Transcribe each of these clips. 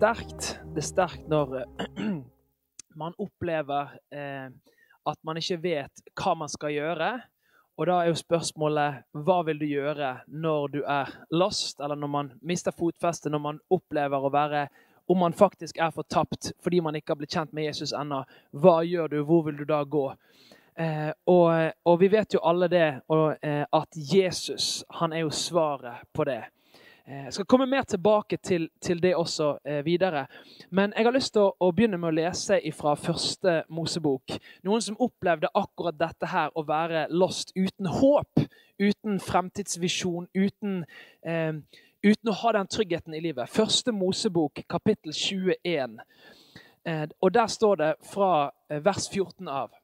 er sterkt. Det er sterkt når eh, man opplever eh, at man ikke vet hva man skal gjøre. Og da er jo spørsmålet hva vil du gjøre når du er lost, eller når man mister fotfestet, når man opplever å være om man faktisk er fortapt fordi man ikke har blitt kjent med Jesus ennå. Hva gjør du? Hvor vil du da gå? Eh, og, og, vi vet jo alle det, og, eh, at Jesus han er jo svaret på det. Eh, jeg skal komme mer tilbake til, til det også eh, videre. Men jeg har lyst til å, å, begynne med å lese fra første Mosebok. Noen som opplevde akkurat dette her, å være lost uten håp, uten fremtidsvisjon, uten, eh, uten å ha den tryggheten i livet. Første Mosebok, kapittel 21. Eh, og der står det fra eh, vers 14 av.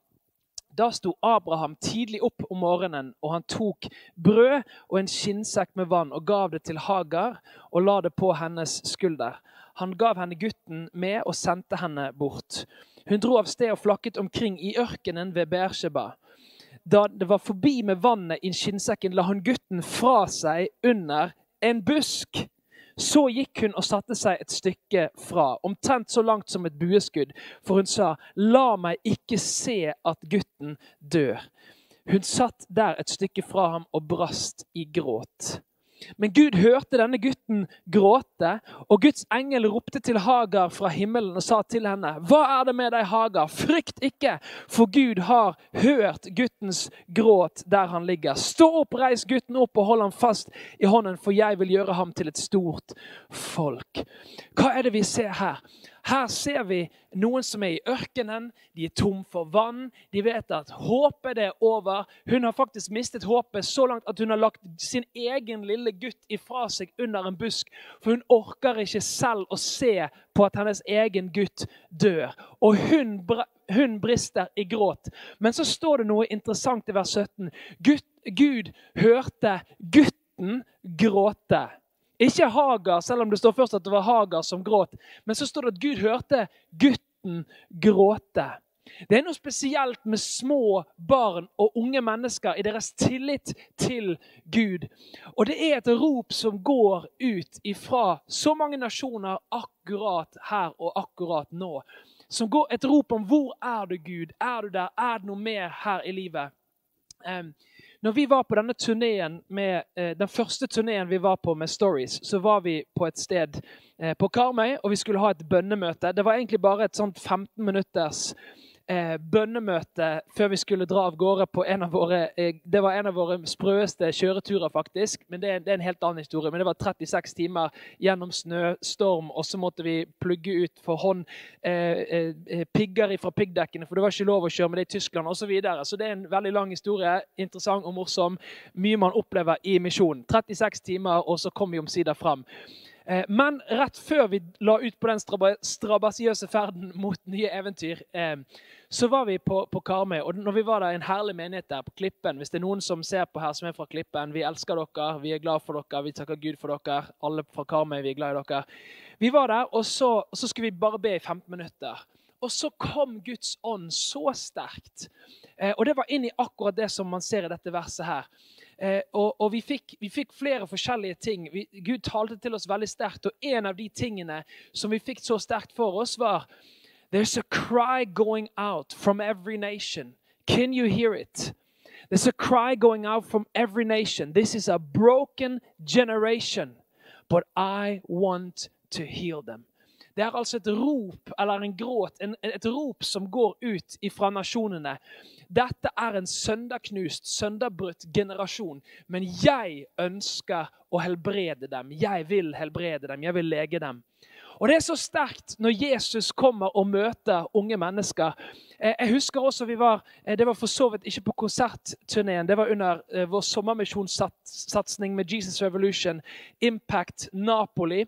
Da sto Abraham tidlig opp om morgenen, og han tok brød og en skinnsekk med vann og gav det til Hagar og la det på hennes skulder. Han gav henne gutten med og sendte henne bort. Hun dro av sted og flakket omkring i ørkenen ved Beersheba. Da det var forbi med vannet i skinnsekken, la hun gutten fra seg under en busk. Så gikk hun og satte seg et stykke fra, omtrent så langt som et bueskudd, for hun sa, 'La meg ikke se at gutten dør.' Hun satt der et stykke fra ham og brast i gråt. Men Gud hørte denne gutten gråte, og Guds engel ropte til Hagar fra himmelen og sa til henne, 'Hva er det med deg, Hagar? Frykt ikke, for Gud har hørt guttens gråt der han ligger.' 'Stå opp, reis gutten opp og hold ham fast i hånden, for jeg vil gjøre ham til et stort folk.' Hva er det vi ser her? Her ser vi noen som er i ørkenen, de er tom for vann. De vet at håpet er over. Hun har faktisk mistet håpet så langt at hun har lagt sin egen lille gutt ifra seg under en busk. For hun orker ikke selv å se på at hennes egen gutt dør. Og hun, hun brister i gråt. Men så står det noe interessant i vers 17. Gud, Gud hørte gutten gråte. Ikke Hagar, selv om det står først at det var Hagar som gråt. Men så står det at Gud hørte gutten gråte. Det er noe spesielt med små barn og unge mennesker i deres tillit til Gud. Og det er et rop som går ut ifra så mange nasjoner akkurat her og akkurat nå. Som går Et rop om 'Hvor er du, Gud? Er du der? Er det noe mer her i livet?' Um, når vi var på denne turneen med, eh, den første turneen vi var på med Stories, så var vi på et sted eh, på Karmøy, og vi skulle ha et bønnemøte. Det var egentlig bare et sånt 15 minutters eh, bønnemøte før vi skulle dra av gårde på en av våre eh, Det var en av våre sprøeste kjøreturer, faktisk. Men det er, det er, en helt annen historie. Men det var 36 timer gjennom snøstorm, og så måtte vi plugge ut for hånd eh, eh, pigger fra piggdekkene, for det var ikke lov å kjøre med det i Tyskland osv. Så, videre. så det er en veldig lang historie. Interessant og morsom. Mye man opplever i misjonen. 36 timer, og så kom vi omsider fram. Eh, men rett før vi la ut på den strabasiøse ferden mot nye eventyr, eh, så var vi på, på Karmøy. Og når vi var der, en herlig menighet der på Klippen Hvis det er noen som ser på her som er fra Klippen, vi elsker dere, vi er glad for dere, vi takker Gud for dere. Alle fra Karmøy, vi er glad i dere. Vi var der, og så, og så skulle vi bare be i 15 minutter. Og så kom Guds ånd så sterkt. Eh, og det var inn i akkurat det som man ser i dette verset her. Eh, og, og vi, fikk, vi, fikk, flere forskjellige ting. Vi, Gud talte til oss veldig sterkt. Og en av de tingene som vi fikk så sterkt for oss, var There's a cry going out from every nation. Can you hear it? There's a cry going out from every nation. This is a broken generation, but I want to heal them. Det er altså et rop eller en gråt, en, et rop som går ut fra nasjonene. Dette er en søndagknust, søndagbrutt generasjon. Men jeg ønsker å helbrede dem. Jeg vil helbrede dem. Jeg vil lege dem. Og Det er så sterkt når Jesus kommer og møter unge mennesker. Eh, jeg husker også vi var, eh, Det var for så vidt ikke på konsertturneen. Det var under eh, vår sommermisjonssatsing med Jesus Revolution, Impact Napoli.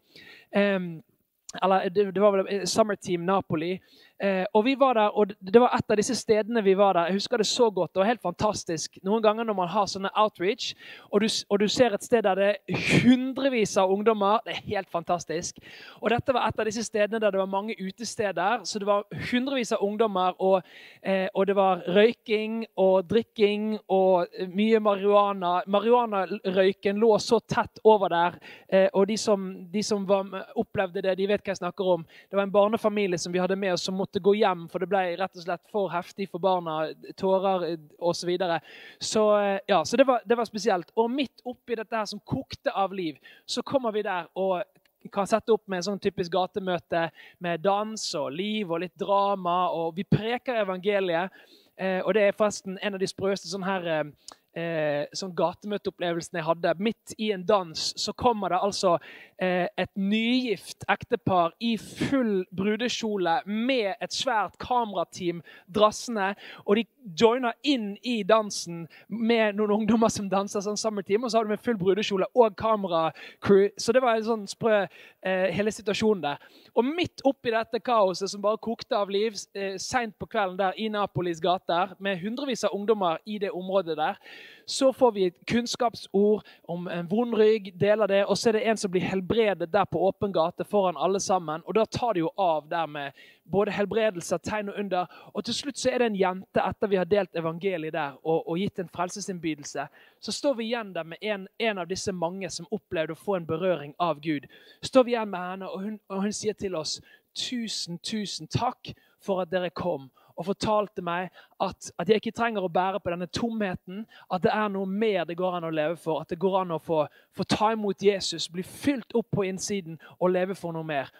Eller det, var vel Summer Team Napoli. Eh, og vi var der, og Det var et av disse stedene vi var der. Jeg husker det så godt. Det var helt fantastisk. Noen ganger når man har sånne outreach, og du, og du ser et sted der det er hundrevis av ungdommer Det er helt fantastisk. Og Dette var et av disse stedene der det var mange utesteder. Så det var hundrevis av ungdommer, og, eh, og det var røyking og drikking og mye marihuana. Marihuanarøyken lå så tett over der, eh, og de som, de som var, opplevde det, de vet hva jeg snakker om. Det var en barnefamilie som vi hadde med oss, som måtte gå hjem, for det ble rett og slett for heftig for barna. Tårer osv. Så, videre. så eh, ja, så det var, det var spesielt. Og midt oppi dette her som kokte av liv, så kommer vi der og kan sette opp med en sånn typisk gatemøte med dans og liv og litt drama. Og vi preker evangeliet. Eh, og det er forresten en av de sprøeste sånn her eh, sånn gatemøteopplevelsen jeg hadde. Midt i en dans så kommer det altså eh, et nygift ektepar i full brudekjole med et svært kamerateam drassende. Og de joiner inn i dansen med noen ungdommer som danser sånn sammerteam. Og så har de med full brudekjole og kameracrew. Så det var en sånn sprø eh, hele situasjonen der. Og midt oppi dette kaoset som bare kokte av liv eh, seint på kvelden der i Napolis gater, med hundrevis av ungdommer i det området der, så får vi et kunnskapsord om en vond rygg, deler det, og så er det en som blir helbredet der på åpen gate foran alle sammen. Og da tar det jo av der med både helbredelser, tegn og under. Og til slutt så er det en jente, etter vi har delt evangeliet der og, og gitt en frelsesinnbydelse, så står vi igjen der med en, en, av disse mange som opplevde å få en berøring av Gud. Står vi igjen med henne, og hun, og hun sier til oss tusen, tusen takk for at dere kom og fortalte meg at, at, jeg ikke trenger å bære på denne tomheten. At det er noe mer det går an å leve for. At det går an å få, få ta imot Jesus, bli fylt opp på innsiden og leve for noe mer.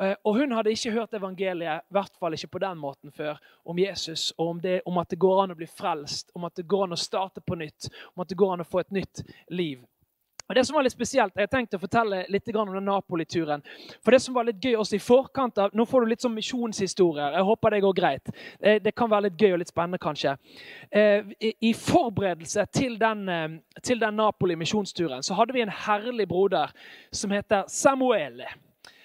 Eh, og Hun hadde ikke hørt evangeliet, i hvert fall ikke på den måten før, om Jesus og om, det, om at det går an å bli frelst, om at det går an å starte på nytt, om at det går an å få et nytt liv. Og det som var litt spesielt, Jeg tenkte å fortelle litt om den Napoli-turen. For det som var litt gøy også i forkant av, Nå får du litt sånn misjonshistorier. Jeg håper det går greit. Eh, det kan være litt gøy og litt spennende, kanskje. Eh, I forberedelse til den, eh, til den Napoli-misjonsturen så hadde vi en herlig broder som heter Samuele.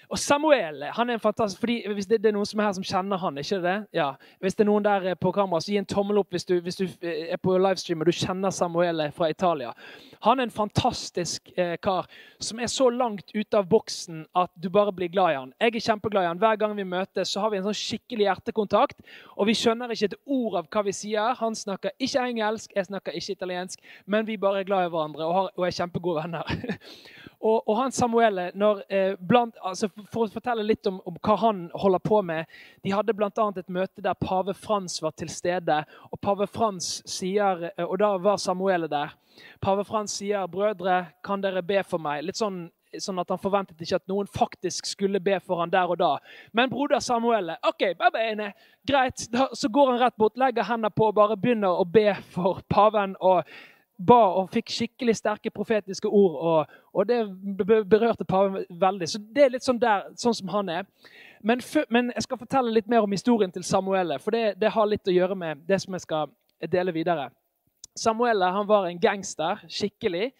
Og Samuel han er en fantastisk, fordi Hvis det, det, er noen som er her som kjenner han, ikke det? Ja. Hvis det er noen der på kamera, så gi en tommel opp hvis du, hvis du er på livestream og du kjenner Samuel fra Italia. Han er en fantastisk eh, kar som er så langt ute av boksen at du bare blir glad i han. Jeg er kjempeglad i han. Hver gang vi møtes, så har vi en sånn skikkelig hjertekontakt. Og vi skjønner ikke et ord av hva vi sier. Han snakker ikke engelsk, jeg snakker ikke italiensk, men vi bare er glad i hverandre og, har, og er kjempegode venner. Og, og, han Samuele, når, eh, blant, altså For å fortelle litt om, om, hva han holder på med De hadde bl.a. et møte der pave Frans var til stede. Og pave Frans sier, eh, og da var Samuele der. Pave Frans sier, 'Brødre, kan dere be for meg?' Litt sånn, sånn at han forventet ikke at noen faktisk skulle be for han der og da. Men broder Samuel ok, babene, greit. Da, så går han rett bort, legger hendene på og bare begynner å be for paven. og ba og fikk skikkelig sterke profetiske ord, og, og det berørte paven veldig. Så det er litt sånn, der, sånn som han er. Men, men, jeg skal fortelle litt mer om historien til Samuelle, for det, det har litt å gjøre med det som jeg skal dele videre. Samuel han var en gangster, skikkelig,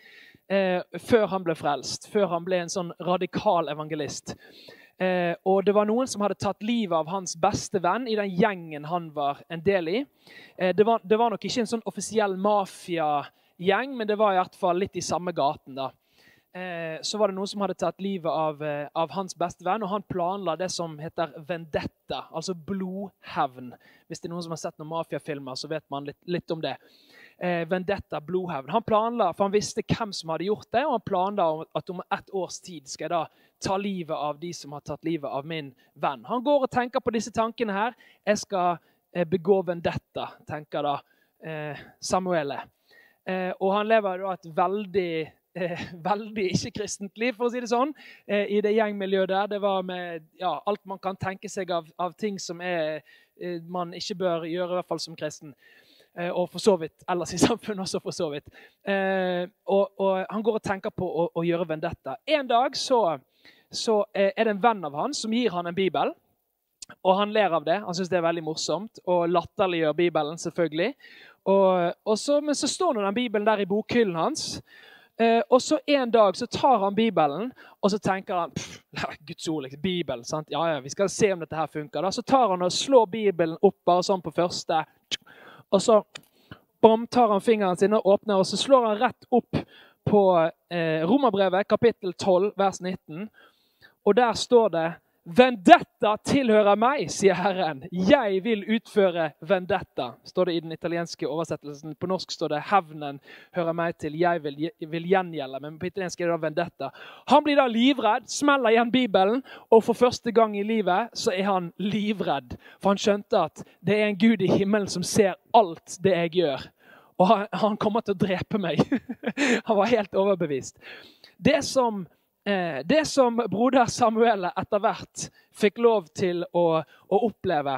eh, før han ble frelst. Før han ble en sånn radikal evangelist. Eh, og det var noen som hadde tatt livet av hans beste venn i den gjengen han var en del i. Eh, det, var, det, var, nok ikke en sånn offisiell mafiagjeng, men det var i hvert fall litt i samme gaten. da. Eh, så var det noen som hadde tatt livet av, eh, av hans beste venn, og han planla det som heter vendetta, altså blodhevn. Hvis det er noen som har sett noen mafiafilmer, så vet man litt, litt om det eh, vendetta, blodhevn. Han planla, for han visste hvem som hadde gjort det, og han planla at om ett års tid skal jeg da ta livet av de som har tatt livet av min venn. Han går og tenker på disse tankene her. Jeg skal begå vendetta, tenker da Samuele. Eh, og han lever da et veldig eh, veldig ikke-kristent liv, for å si det sånn, eh, i det gjengmiljøet der. Det var med ja, alt man kan tenke seg av, av ting som er, man ikke bør gjøre, i hvert fall som kristen. Og for så vidt ellers i samfunnet også, for så vidt. Og, og, han går og tenker på å, å gjøre vendetta. En dag så, så, er det en venn av han som gir han en bibel. Og han ler av det. Han syns det er veldig morsomt. Og latterliggjør Bibelen, selvfølgelig. Og, og så, men så står nå den Bibelen der i bokhyllen hans. Eh, og så en dag så tar han Bibelen, og så tenker han pff, Guds ord, liksom, Bibelen. sant? Ja, ja, vi skal se om dette her funker. Da. Så tar han og slår Bibelen opp bare sånn på første. Og så bom, tar han fingeren sin og åpner, og så slår han rett opp på eh, Romerbrevet, kapittel 12, vers 19. Og der står det Vendetta tilhører meg, sier Herren. Jeg vil utføre vendetta, står det i den italienske oversettelsen. På norsk står det 'hevnen hører meg til'. Jeg vil, vil gjengjelde. Men på italiensk er det da 'vendetta'. Han blir da livredd, smeller igjen Bibelen, og for første gang i livet så er han livredd. For han skjønte at det er en Gud i himmelen som ser alt det jeg gjør. Og han, han kommer til å drepe meg. han var helt overbevist. Det som det som broder Samuel etter hvert fikk lov til å, å oppleve,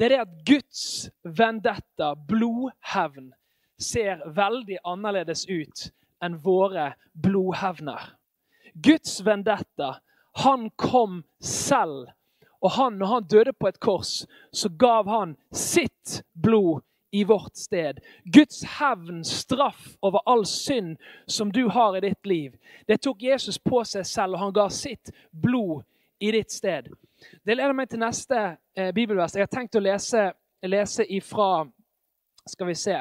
det er det at Guds vendetta, blodhevn, ser veldig annerledes ut enn våre blodhevner. Guds vendetta, han kom selv. Og han, når han døde på et kors, så gav han sitt blod i vårt sted. Guds hevn, straff over all synd som du har i ditt liv, det tok Jesus på seg selv, og han ga sitt blod i ditt sted. Det leder meg til neste eh, bibelvers. Jeg har tenkt å lese, lese ifra Skal vi se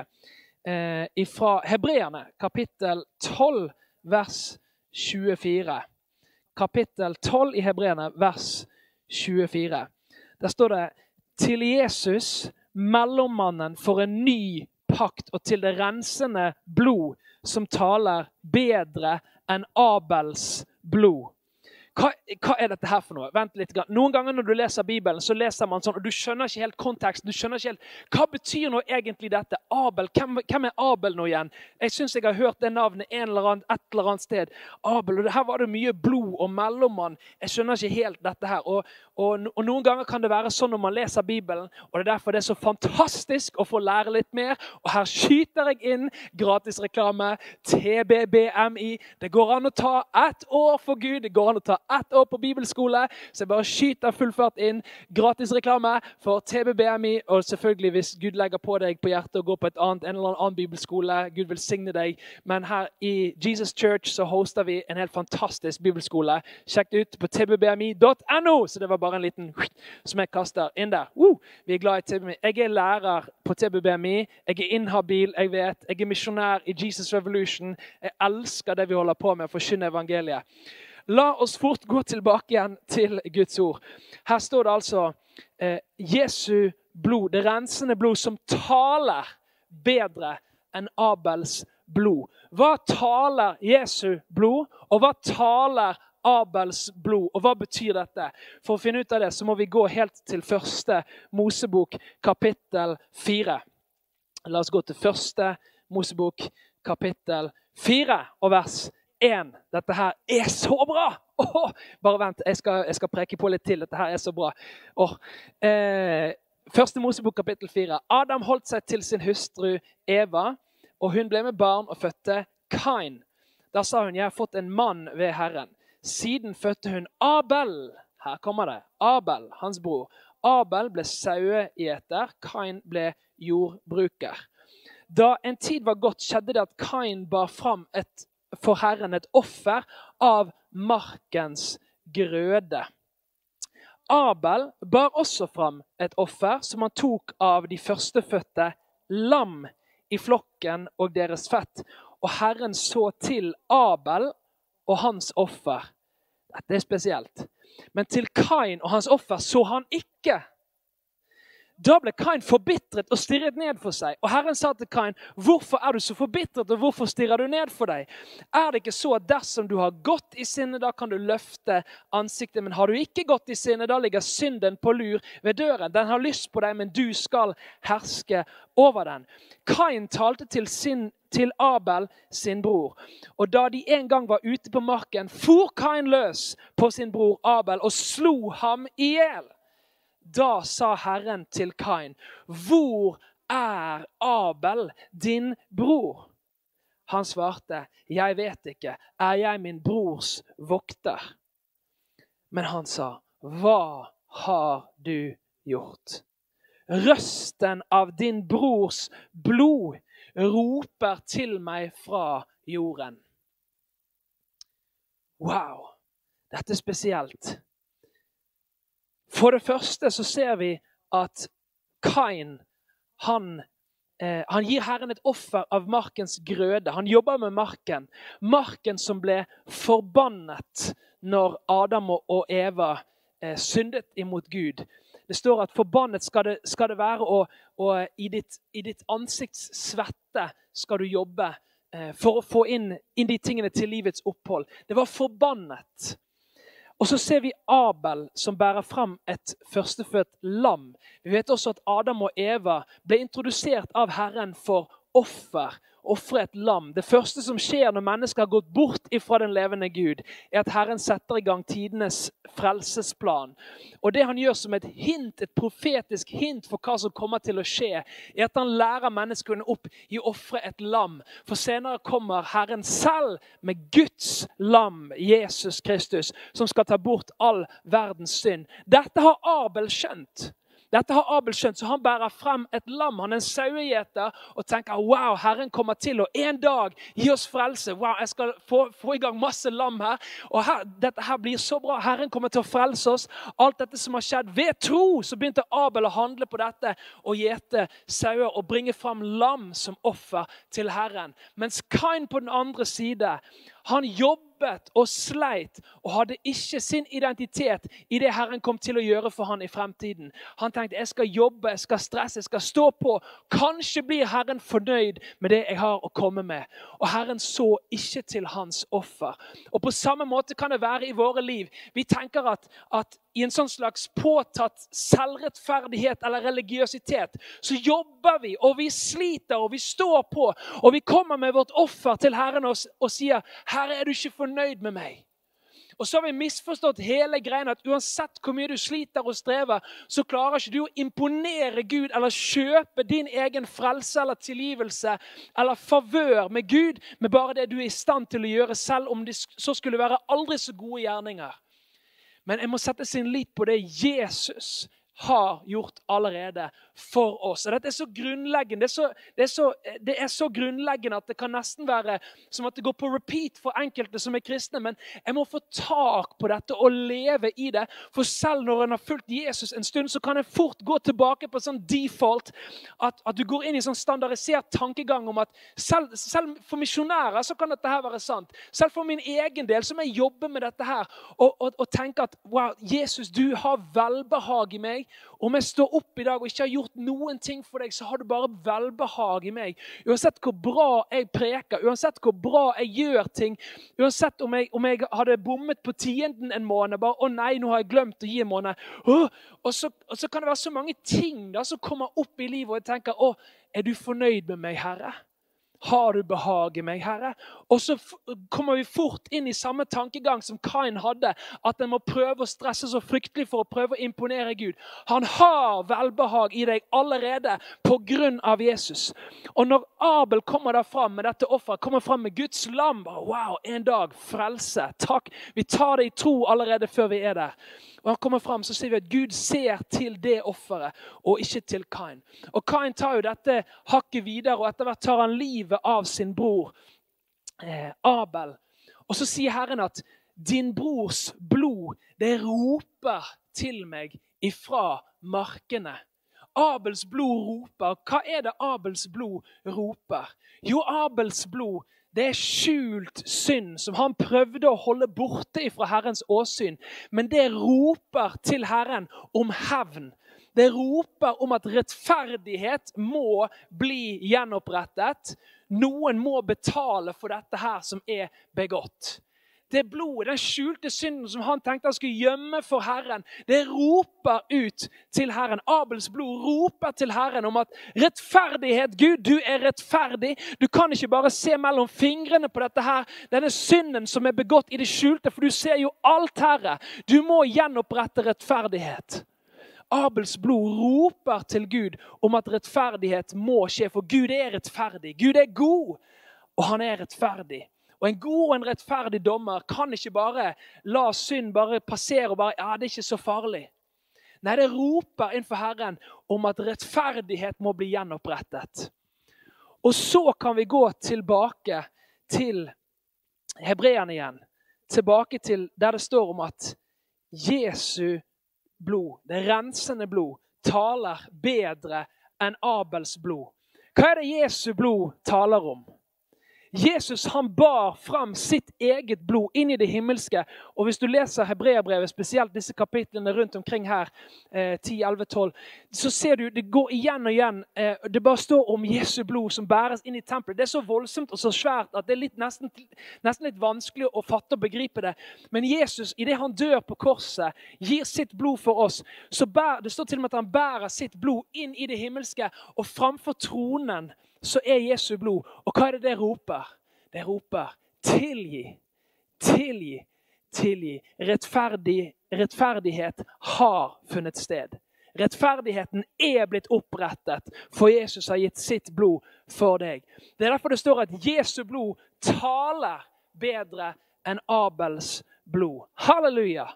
eh, Ifra Hebreerne, kapittel 12, vers 24. Kapittel 12 i Hebreerne, vers 24. Der står det til Jesus mellommannen for en ny pakt og til det rensende blod som taler bedre enn Abels blod. Hva, hva, er dette her for noe? Vent litt. Noen ganger når du leser Bibelen, så leser man sånn, og du skjønner ikke helt konteksten. du skjønner ikke helt, Hva betyr nå egentlig dette? Abel, Hvem, hvem er Abel nå igjen? Jeg syns jeg har hørt det navnet en eller annen, et eller annet sted. Abel, og Her var det mye blod og mellommann. Jeg skjønner ikke helt dette her. Og, og, og, Noen ganger kan det være sånn når man leser Bibelen, og det er derfor det er så fantastisk å få lære litt mer. Og her skyter jeg inn gratisreklame. TBBMI. Det går an å ta ett år for Gud. Det går an å ta ett år på bibelskole, så jeg bare skyter full fart inn. Gratis reklame for TBBMI. Og selvfølgelig, hvis Gud legger på deg på hjertet å gå på et annet, en eller annen bibelskole, Gud velsigne deg. Men her i Jesus Church så hoster vi en helt fantastisk bibelskole. Sjekk det ut på tbbmi.no. Så det var bare en liten som jeg kaster inn der. Uh, vi er glad i TBMI. Jeg er lærer på TBBMI. Jeg er inhabil, jeg vet. Jeg er misjonær i Jesus Revolution. Jeg elsker det vi holder på med, å forkynne evangeliet. La oss fort gå tilbake igjen til Guds ord. Her står det altså eh, Jesu blod, det rensende blod, som taler bedre enn Abels blod. Hva taler Jesu blod, og hva taler Abels blod? Og hva betyr dette? For å finne ut av det så må vi gå helt til første Mosebok, kapittel fire. La oss gå til første Mosebok, kapittel fire og vers 1. 1. Dette her er så bra! Oh, bare vent, jeg skal, jeg skal, preke på litt til. Dette her er så bra. Oh, eh, første Mosebok kapittel 4. Adam holdt seg til sin hustru Eva, og hun ble med barn og fødte Kain. Da sa hun, 'Jeg har fått en mann ved Herren'. Siden fødte hun Abel. Her kommer det. Abel, hans bror. Abel ble saueeter, Kain ble jordbruker. Da en tid var gått, skjedde det at Kain bar fram et for Herren et offer av markens grøde. Abel bar også fram et offer som han tok av de førstefødte lam i flokken og deres fett. Og Herren så til Abel og hans offer. Dette er spesielt. Men til Kain og hans offer så han ikke. Da ble Kain forbitret og stirret ned for seg. Og Herren sa til Kain, 'Hvorfor er du så forbitret, og hvorfor stirrer du ned for deg?' Er det ikke så at dersom du har gått i sinne, da kan du løfte ansiktet, men har du ikke gått i sinne, da ligger synden på lur ved døren. Den har lyst på deg, men du skal herske over den. Kain talte til, sin, til Abel, sin bror. Og da de en gang var ute på marken, for Kain løs på sin bror Abel og slo ham i hjel. Da sa Herren til Kain, 'Hvor er Abel, din bror?' Han svarte, 'Jeg vet ikke. Er jeg min brors vokter?' Men han sa, 'Hva har du gjort?' Røsten av din brors blod roper til meg fra jorden. Wow! Dette er spesielt. For det første så ser vi at Kain han, eh, han gir Herren et offer av markens grøde. Han jobber med marken. Marken som ble forbannet når Adam og Eva eh, syndet imot Gud. Det står at forbannet skal det, skal det være, og, og i, ditt, i, ditt, ansikts svette skal du jobbe eh, for å få inn, inn de tingene til livets opphold. Det var forbannet. Og så ser vi Abel som bærer fram et førstefødt lam. Vi vet også at Adam og Eva ble introdusert av Herren for offer ofre et lam. Det første som skjer når mennesker har gått bort ifra den levende Gud, er at Herren setter i gang tidenes frelsesplan. Og Det han gjør som et hint, et profetisk hint for hva som kommer til å skje, er at han lærer menneskene opp i å ofre et lam. For senere kommer Herren selv med Guds lam, Jesus Kristus, som skal ta bort all verdens synd. Dette har Abel skjønt. Dette har Abel skjønt, så han bærer frem et lam. Han er en sauegjeter og tenker wow, Herren kommer til å en dag gi oss frelse. Wow, Jeg skal få, få i gang masse lam her. Og her, Dette her blir så bra. Herren kommer til å frelse oss. Alt dette som har skjedd ved tro, så begynte Abel å handle på dette og gjete sauer og bringe frem lam som offer til Herren. Mens Kain på den andre side, han jobber jobbet og sleit og hadde ikke sin identitet i det Herren kom til å gjøre for han i fremtiden. Han tenkte jeg skal jobbe, jeg skal stresse, jeg skal stå på. Kanskje blir Herren fornøyd med det jeg har å komme med. Og Herren så ikke til hans offer. Og På samme måte kan det være i våre liv. Vi tenker at, at i en sånn slags påtatt selvrettferdighet eller religiøsitet, så jobber vi, og vi sliter, og vi står på. Og vi kommer med vårt offer til Herren og, og sier, 'Herre, er du ikke fornøyd med meg?' Og så har vi misforstått hele greia at uansett hvor mye du sliter og strever, så klarer ikke du å imponere Gud eller kjøpe din egen frelse eller tilgivelse eller favør med Gud med bare det du er i stand til å gjøre, selv om det så skulle være aldri så gode gjerninger. Men jeg må sette sin lit på det Jesus har gjort allerede for oss. Og dette er så grunnleggende det er så, det, er så, det er så, grunnleggende at det kan nesten være som at det går på repeat for enkelte som er kristne. Men jeg må få tak på dette og leve i det. For selv når en har fulgt Jesus en stund, så kan jeg fort gå tilbake på sånn default. At, at du går inn i sånn standardisert tankegang om at selv, selv for misjonærer så kan dette her være sant. Selv for min egen del så må jeg jobbe med dette her og, og, og tenke at wow, Jesus, du har velbehag i meg. Om jeg står opp i dag og ikke har gjort noen ting for deg, så har du bare velbehag i meg. Uansett hvor bra jeg preker, uansett hvor bra jeg gjør ting, uansett om jeg, om jeg hadde bommet på tienden en måned bare, 'Å nei, nå har jeg glemt å gi en måned.' Og, så, og, så, kan det være så mange ting da, som kommer opp i livet, og jeg tenker 'Å, er du fornøyd med meg, Herre?' Har du behag i meg, Herre? Og så kommer vi fort inn i samme tankegang som Kain hadde. At en må prøve å stresse så fryktelig for å prøve å imponere Gud. Han har velbehag i deg allerede pga. Jesus. Og når Abel kommer der fram med dette offeret, kommer fram med Guds lam Wow, en dag frelse. Takk. Vi tar det i tro allerede før vi er der. Og han kommer fram, så sier vi at Gud ser til det offeret, og ikke til Kain. Og Kain tar jo dette hakket videre, og etter hvert tar han livet av sin bror eh, Abel. Og så sier Herren at din brors blod, det roper til meg ifra markene. Abels blod roper. Hva er det Abels blod roper? Jo, Abels blod det er skjult synd som han prøvde å holde borte fra Herrens åsyn. Men det roper til Herren om hevn. Det roper om at rettferdighet må bli gjenopprettet. Noen må betale for dette her som er begått det blodet, den skjulte synden som han tenkte han skulle gjemme for Herren, det roper ut til Herren. Abels blod roper til Herren om at rettferdighet Gud, du er rettferdig. Du kan ikke bare se mellom fingrene på dette her, denne synden som er begått i det skjulte, for du ser jo alt, Herre. Du må gjenopprette rettferdighet. Abels blod roper til Gud om at rettferdighet må skje, for Gud er rettferdig. Gud er god, og han er rettferdig. Og En god og en rettferdig dommer kan ikke bare la synd bare passere og bare ja, det er ikke så farlig. Nei, det roper innenfor Herren om at rettferdighet må bli gjenopprettet. Og så kan vi gå tilbake til hebreerne igjen, tilbake til der det står om at Jesu blod, det rensende blod, taler bedre enn Abels blod. Hva er det Jesu blod taler om? Jesus han bar fram sitt eget blod inn i det himmelske. Og Hvis du leser Hebreabrevet, spesielt disse kapitlene rundt omkring her, eh, 10, 11, 12, så ser du det går igjen og igjen. Eh, det bare står om Jesu blod som bæres inn i tempelet. Det er så voldsomt og så svært at det er litt, nesten, nesten, litt vanskelig å fatte og begripe det. Men Jesus, idet han dør på korset, gir sitt blod for oss. så bærer, Det står til og med at han bærer sitt blod inn i det himmelske, og framfor tronen så er Jesu blod. Og hva er det det roper? Det roper tilgi, tilgi, tilgi. Rettferdig, rettferdighet har funnet sted. Rettferdigheten er blitt opprettet, for Jesus har gitt sitt blod for deg. Det er derfor det står at Jesu blod taler bedre enn Abels blod. Halleluja!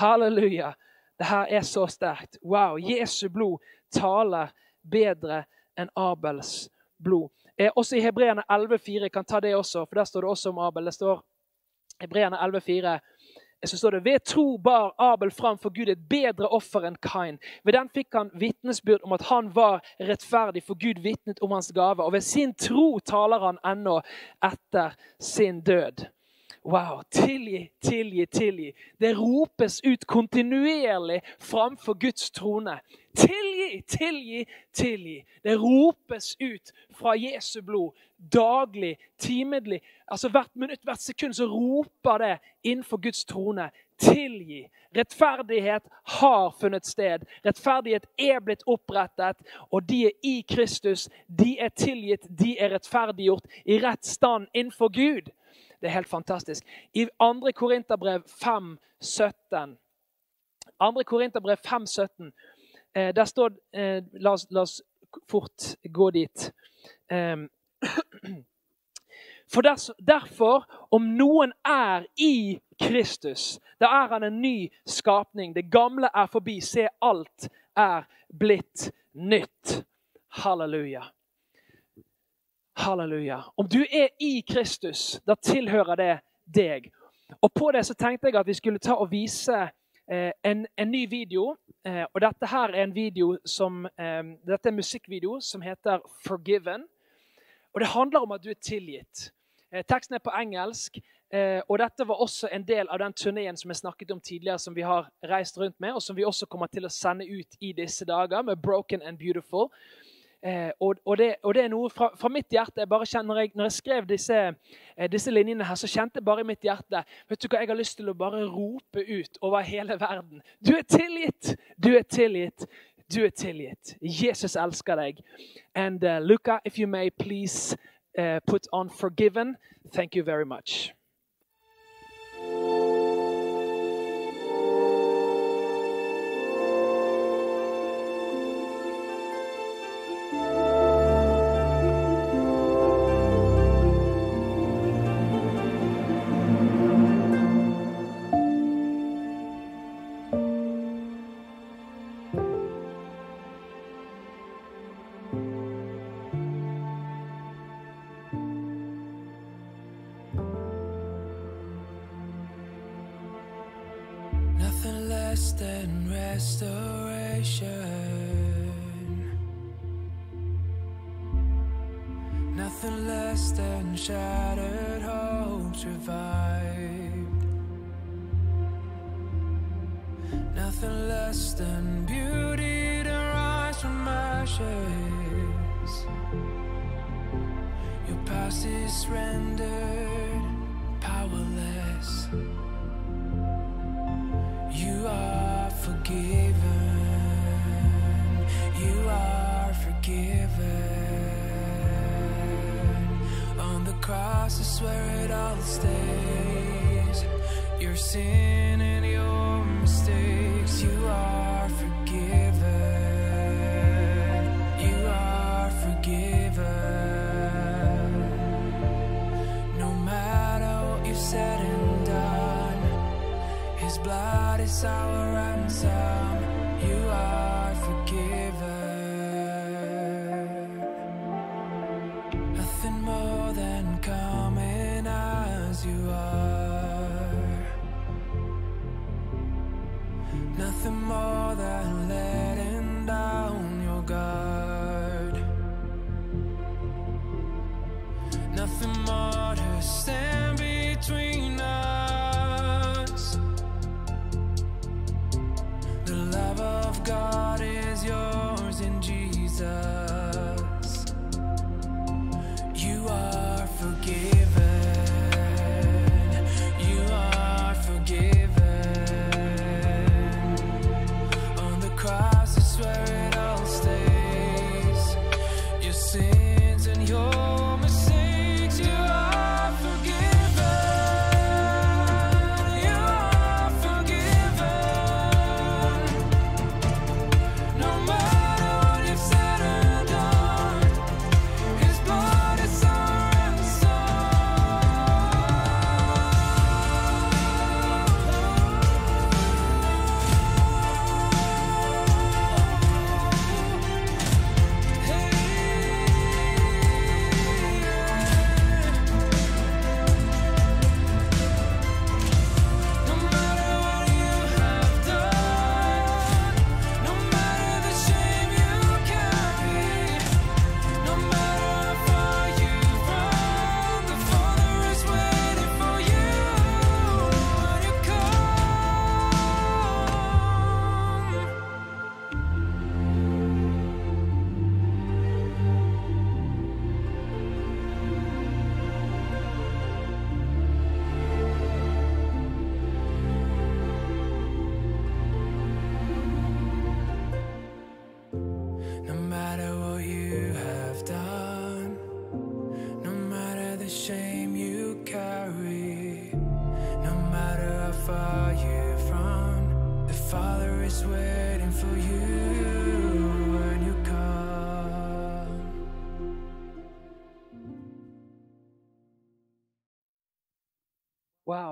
Halleluja! Det her er så sterkt. Wow! Jesu blod taler bedre enn Abels blod blod. Eh, også i Hebreerne 11,4 kan ta det også, for der står det også om Abel. Det står Hebreerne 11,4 så står det ved tro bar Abel fram for Gud et bedre offer enn Kain. Ved den fikk han vitnesbyrd om at han var rettferdig, for Gud vitnet om hans gave. Og ved sin tro taler han ennå etter sin død. Wow! Tilgi, tilgi, tilgi. Det ropes ut kontinuerlig framfor Guds trone. Tilgi, tilgi, tilgi. Det ropes ut fra Jesu blod daglig, timedlig. Altså Hvert minutt, hvert sekund så roper det innenfor Guds trone. Tilgi. Rettferdighet har funnet sted. Rettferdighet er blitt opprettet, og de er i Kristus. De er tilgitt, de er rettferdiggjort i rett stand innenfor Gud. Det er helt fantastisk. I 2. Korinterbrev 5, 17 2. Korinterbrev 5, 17, eh, der står eh, la, oss, la, oss, fort gå dit. Eh, for derfor, om noen er i Kristus, da er han en ny skapning. Det gamle er forbi. Se, alt er blitt nytt. Halleluja. Halleluja. Om du er i Kristus, da tilhører det deg. Og På det så tenkte jeg at vi skulle ta og vise eh, en, en, ny video. Eh, og Dette her er en video som, eh, dette er en musikkvideo som heter 'Forgiven'. Og Det handler om at du er tilgitt. Eh, teksten er på engelsk. Eh, og Dette var også en del av den turneen som jeg snakket om tidligere, som vi har reist rundt med, og som vi også kommer til å sende ut i disse dager, med 'Broken and Beautiful'. Eh, og, og, det, og, det, er noe fra, fra, mitt hjerte. jeg bare kjenner, jeg, Når jeg skrev disse, eh, disse, linjene, her, så kjente jeg bare i mitt hjerte vet du hva, Jeg har lyst til å bare rope ut over hele verden. Du er tilgitt! Du er tilgitt! Du er tilgitt. Jesus elsker deg. And uh, Luca, if you may please uh, put on 'forgiven'. Thank you very much. Nothing less than beauty to rise from ashes. Your past is rendered powerless. You are forgiven. You are forgiven. On the cross is where it all stays. Your sin and your mistakes. sour and sour.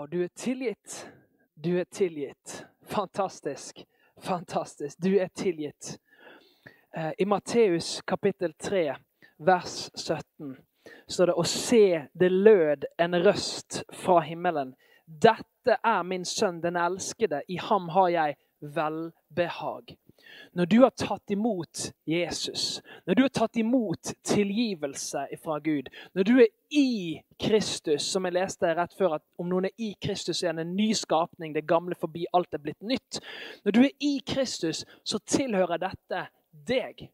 Wow, du er tilgitt. Du er tilgitt. Fantastisk. Fantastisk. Du er tilgitt. Eh, I Matteus kapittel 3, vers 17, står det å se det lød en røst fra himmelen. Dette er min sønn, den elskede. I ham har jeg velbehag. Når du har tatt imot Jesus, når du har tatt imot tilgivelse fra Gud, når du er i Kristus, som jeg leste rett før, at om noen er i Kristus, er han en ny skapning, det gamle forbi, alt er blitt nytt. Når du er i Kristus, så tilhører dette deg.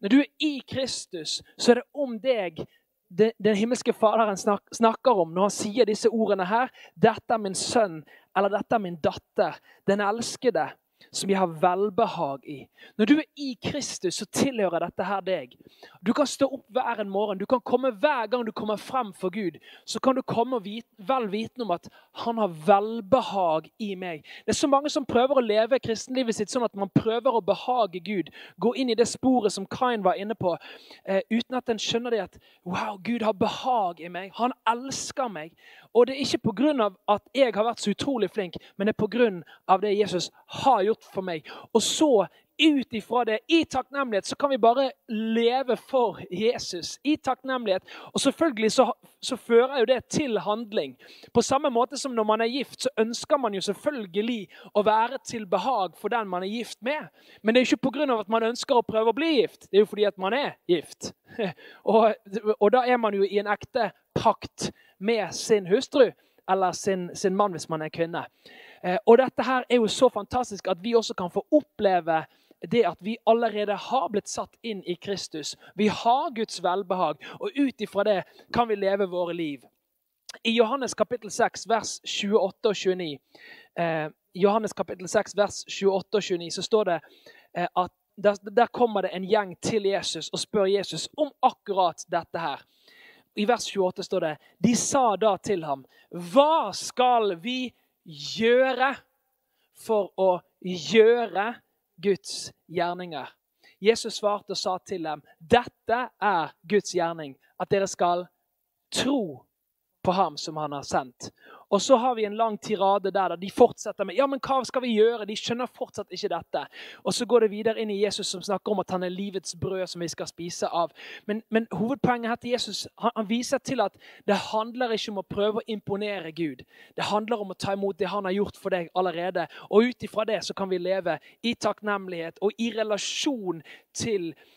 Når du er i Kristus, så er det om deg den himmelske Faderen snak, snakker om når han sier disse ordene her. 'Dette er min sønn', eller 'dette er min datter', den elskede, som jeg har velbehag i. Når du er i Kristus, så tilhører dette her deg. Du kan stå opp hver en morgen. Du kan komme Hver gang du kommer frem for Gud, så kan du komme vit, vel vitende om at han har velbehag i meg. Det er så mange som prøver å leve kristenlivet sitt sånn at man prøver å behage Gud. Gå inn i det sporet som Kain var inne på, eh, uten at en skjønner det at wow, Gud har behag i meg. Han elsker meg. Og det er ikke pga. at jeg har vært så utrolig flink, men det er pga. det Jesus har gjort for meg. Og så ut ifra det, i takknemlighet, så kan vi bare leve for Jesus. I takknemlighet. Og selvfølgelig så, så fører jo det til handling. På samme måte som når man er gift, så ønsker man jo selvfølgelig å være til behag for den man er gift med. Men det er jo ikke pga. at man ønsker å prøve å bli gift. Det er jo fordi at man er gift. Og, og da er man jo i en ekte pakt med sin hustru eller sin, sin mann hvis man er kvinne. Eh, Og dette her er jo så fantastisk at vi også kan få oppleve det at vi allerede har blitt satt inn i Kristus. Vi har Guds velbehag, og ut ifra det kan vi leve våre liv. I Johannes kapittel 6, vers 28 og 29, eh, Johannes kapittel 6, vers 28 og 29, så står det eh, at der, der kommer det en gjeng til Jesus og spør Jesus om akkurat dette her. I vers 28 står det De sa da til ham, hva skal vi gjøre for å gjøre Guds gjerninger? Jesus svarte og sa til dem, dette er Guds gjerning, at dere skal tro på ham som han har sendt. Og så har vi en lang tirade der, de fortsetter med ja, men hva skal vi gjøre? De skjønner fortsatt ikke dette. Og så går det videre inn i Jesus som snakker om at han er livets brød som vi skal spise av. Men, men hovedpoenget her til Jesus han, han viser til at det handler ikke om å prøve å imponere Gud. Det handler om å ta imot det han har gjort for deg allerede. Og ut ifra det så kan vi leve i takknemlighet og i relasjon til Gud.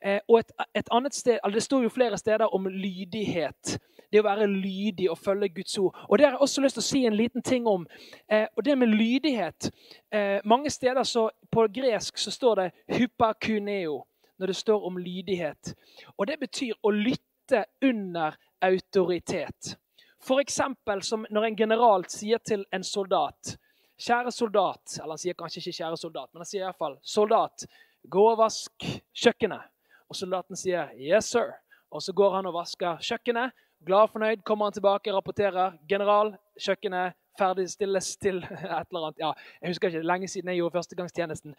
Eh, og et, et annet sted, altså Det står jo flere steder om lydighet. Det å være lydig og følge Guds ord. Og Det har jeg også lyst til å si en liten ting om. Eh, og det med lydighet eh, Mange steder så, på gresk så står det 'hypakuneo' når det står om lydighet. Og Det betyr å lytte under autoritet. F.eks. som når en general sier til en soldat 'Kjære soldat' Eller han sier kanskje ikke 'kjære soldat', men han sier iallfall 'Soldat, gå og vask kjøkkenet'. Og soldaten sier 'yes, sir'. Og så går han og vasker kjøkkenet. Glad og fornøyd kommer han tilbake, rapporterer. 'General, kjøkkenet ferdig stilles til et eller annet.' Ja, jeg husker ikke, lenge siden jeg gjorde førstegangstjenesten.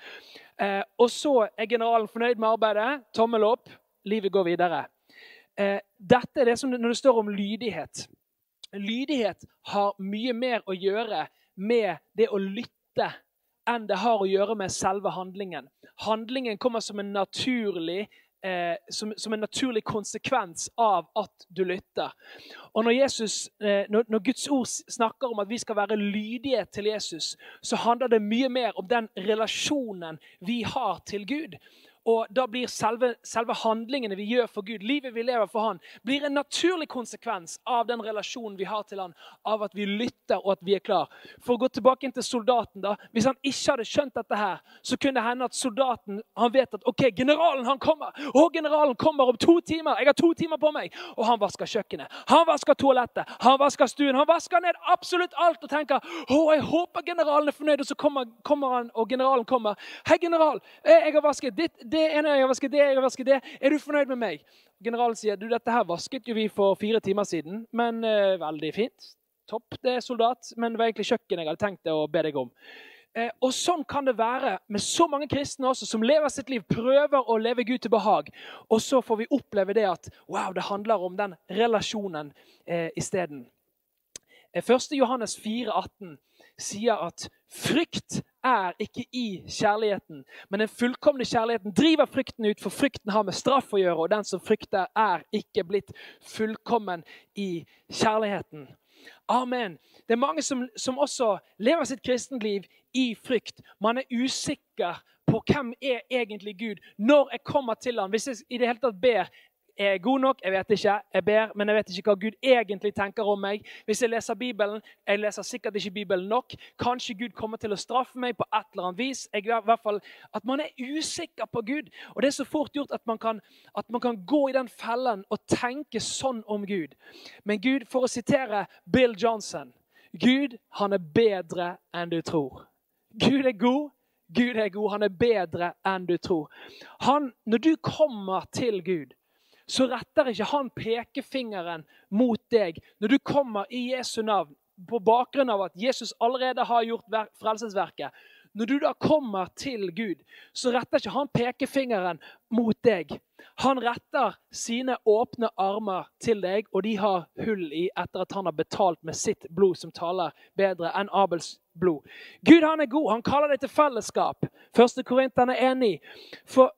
Eh, og så er generalen fornøyd med arbeidet. Tommel opp. Livet går videre. Eh, dette er det som når det står om lydighet. Lydighet har mye mer å gjøre med det å lytte enn det har å gjøre med selve handlingen. Handlingen kommer som en naturlig eh, som, som, en naturlig konsekvens av at du lytter. Og når, Jesus, eh, når, når, Guds ord snakker om at vi skal være lydige til Jesus, så handler det mye mer om den relasjonen vi har til Gud. Og da blir selve, selve, handlingene vi gjør for Gud, livet vi lever for Han, blir en naturlig konsekvens av den relasjonen vi har til Han, av at vi lytter og at vi er klar. For å gå tilbake inn til soldaten da, Hvis han ikke hadde skjønt dette, her, så kunne det hende at soldaten han vet at ok, generalen han kommer. Og generalen kommer om to timer. Jeg har to timer på meg. Og han vasker kjøkkenet, han vasker toalettet, han vasker stuen. Han vasker ned absolutt alt og tenker å, jeg håper generalen er fornøyd. Og så kommer, kommer han, og generalen kommer. Hei, general, jeg har vasket ditt det ene, jeg har vasket det, jeg har vasket det. Er du fornøyd med meg? Generalen sier du, dette her vasket jo vi for fire timer siden, men uh, veldig fint. Topp, det, er soldat. Men det var egentlig kjøkkenet jeg hadde tenkt å be deg om. Eh, og Sånn kan det være med så mange kristne også, som lever sitt liv, prøver å leve Gud til behag. Og så får vi oppleve det at wow, det handler om den relasjonen eh, isteden. 1. Eh, Johannes 4, 18 sier at frykt er ikke i kjærligheten, men den fullkomne kjærligheten driver frykten ut, for frykten har med straff å gjøre, og den som frykter, er ikke blitt fullkommen i kjærligheten. Amen. Det er mange som, som også lever sitt kristenliv i frykt. Man er usikker på hvem er egentlig Gud når jeg kommer til ham. Hvis jeg i det hele tatt ber er jeg god nok? Jeg vet ikke. Jeg ber, men jeg vet ikke hva Gud egentlig tenker om meg. Hvis jeg leser Bibelen, jeg leser sikkert ikke Bibelen nok. Kanskje Gud kommer til å straffe meg på et eller annet vis. Jeg, i hvert fall At man er usikker på Gud. Og Det er så fort gjort at man, kan, at man kan gå i den fellen og tenke sånn om Gud. Men Gud, for å sitere Bill Johnson Gud, han er bedre enn du tror. Gud er god. Gud er god, han er bedre enn du tror. Han, når du kommer til Gud, så retter ikke han pekefingeren mot deg når du kommer i Jesu navn på bakgrunn av at Jesus allerede har gjort frelsesverket. Når du da kommer til Gud, så retter ikke han pekefingeren mot deg. Han retter sine åpne armer til deg, og de har hull i etter at han har betalt med sitt blod, som taler bedre enn Abels blod. Gud han er god. Han kaller deg til fellesskap. Første Korinterne 1,9. Uh,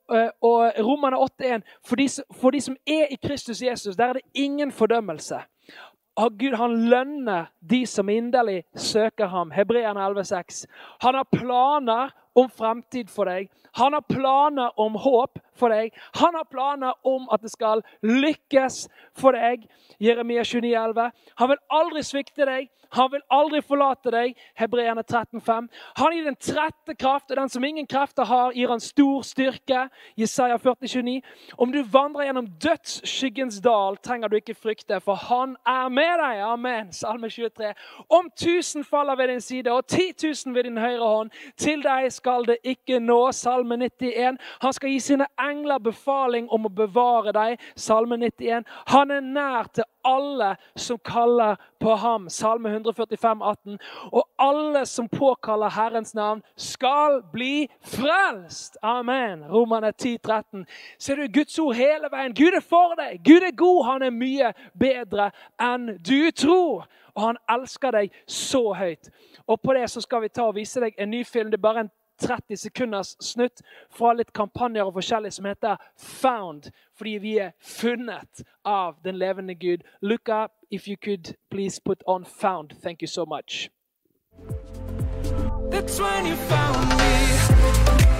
og Romerne 8,1. For, for de som er i Kristus Jesus, der er det ingen fordømmelse. Og Gud han lønner de som inderlig søker ham. Hebreerne 11,6. Han har planer om fremtid for deg. Han har planer om håp for deg. Han har planer om at det skal lykkes for deg. Jeremia 29,11. Han vil aldri svikte deg. Han vil aldri forlate deg. Hebreerne 13,5. Han gir den trette kraft, og den som ingen krefter har, gir han stor styrke. Jesaja 40,29. Om du vandrer gjennom dødsskyggens dal, trenger du ikke frykte, for han er med deg. Amen. Salme 23. Om tusen faller ved din side og ti tusen ved din høyre hånd, til deg skal skal det ikke nå. Salme 91. Han skal gi sine engler befaling om å bevare deg. Salme 91. Han er nær til alle som kaller på ham. Salme 145, 18. Og alle som påkaller Herrens navn, skal bli frelst. Amen. Romerne 10, 13. Ser du Guds ord hele veien? Gud er for deg. Gud er god. Han er mye bedre enn du tror. Og han elsker deg så høyt. Og på det så skal vi ta og vise deg en ny film. Det er bare en 30 sekunders snutt fra litt kampanjer og forskjellig som heter Found. Fordi vi er funnet av den levende Gud. Look up if you could please put on Found. Thank you so much. That's when you found me.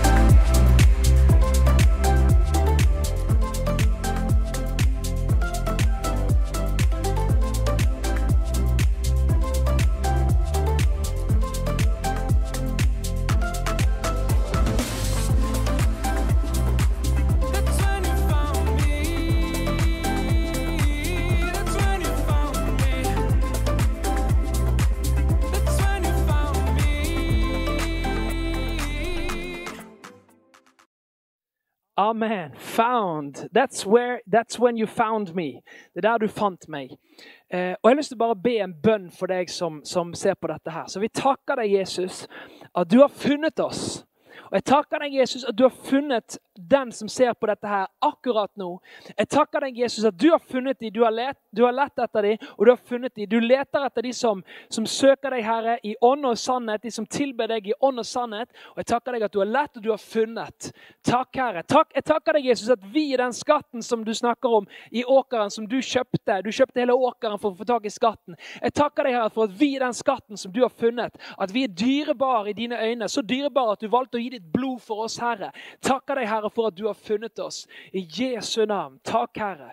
Amen. Found. That's, where, that's when you found me. Det er der du fant meg. Eh, og Jeg har lyst til å bare be en bønn for deg som, som ser på dette her. Så vi takker deg, Jesus, at du har funnet oss. Og jeg takker deg, Jesus, at du har funnet den som ser på dette her akkurat nå. Jeg takker deg, Jesus, at du har funnet dem, du har lett, du har lett etter dem, og du har funnet dem. Du leter etter de som, som søker deg, Herre, i ånd og sannhet, de som tilber deg i ånd og sannhet. Og jeg takker deg at du har lett og du har funnet. Takk, Herre. Takk, jeg takker deg, Jesus, at vi er den skatten som du snakker om i åkeren som du kjøpte. Du kjøpte hele åkeren for å få tak i skatten. Jeg takker deg, Herre, for at vi er den skatten som du har funnet. At vi er dyrebare i dine øyne. Så dyrebare at du valgte å gi ditt blod for oss, Herre. Takker deg, Herre, for at du har funnet oss. I Jesu navn. Takk, Herre.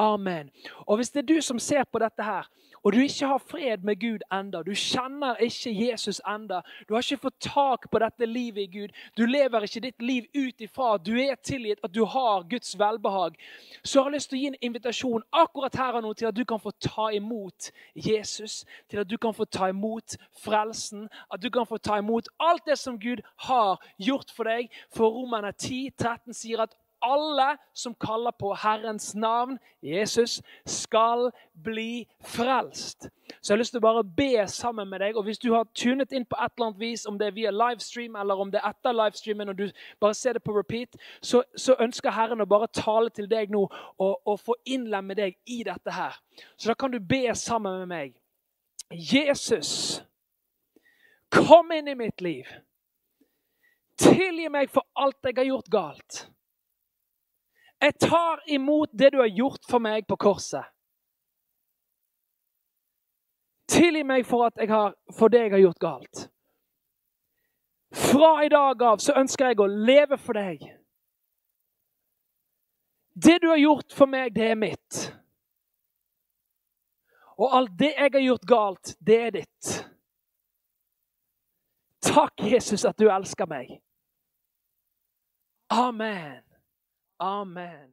Amen. Og hvis det er du som ser på dette her, og du ikke har fred med Gud enda, du kjenner ikke Jesus enda, du har ikke fått tak på dette livet i Gud, du lever ikke ditt liv ut ifra at du er tilgitt, at du har Guds velbehag, så jeg har lyst til å gi en invitasjon akkurat her og nå til at du kan få ta imot Jesus, til at du kan få ta imot frelsen, at du kan få ta imot alt det som Gud har gjort for deg. For Romerne 10, 13 sier at alle som kaller på Herrens navn, Jesus, skal bli frelst. Så jeg har lyst til å bare be sammen med deg. Og hvis du har tunet inn på et eller annet vis, om det er via livestream eller om det er etter livestreamen, og du bare ser det på repeat, så, så ønsker Herren å bare tale til deg nå og, og få innlemme deg i dette her. Så da kan du be sammen med meg. Jesus, kom inn i mitt liv. Tilgi meg for alt jeg har gjort galt. Jeg tar imot det du har gjort for meg på korset. Tilgi meg for, har, for det jeg har gjort galt. Fra i dag av så ønsker jeg å leve for deg. Det du har gjort for meg, det er mitt. Og alt det jeg har gjort galt, det er ditt. Takk, Jesus, at du elsker meg. Amen. Amen.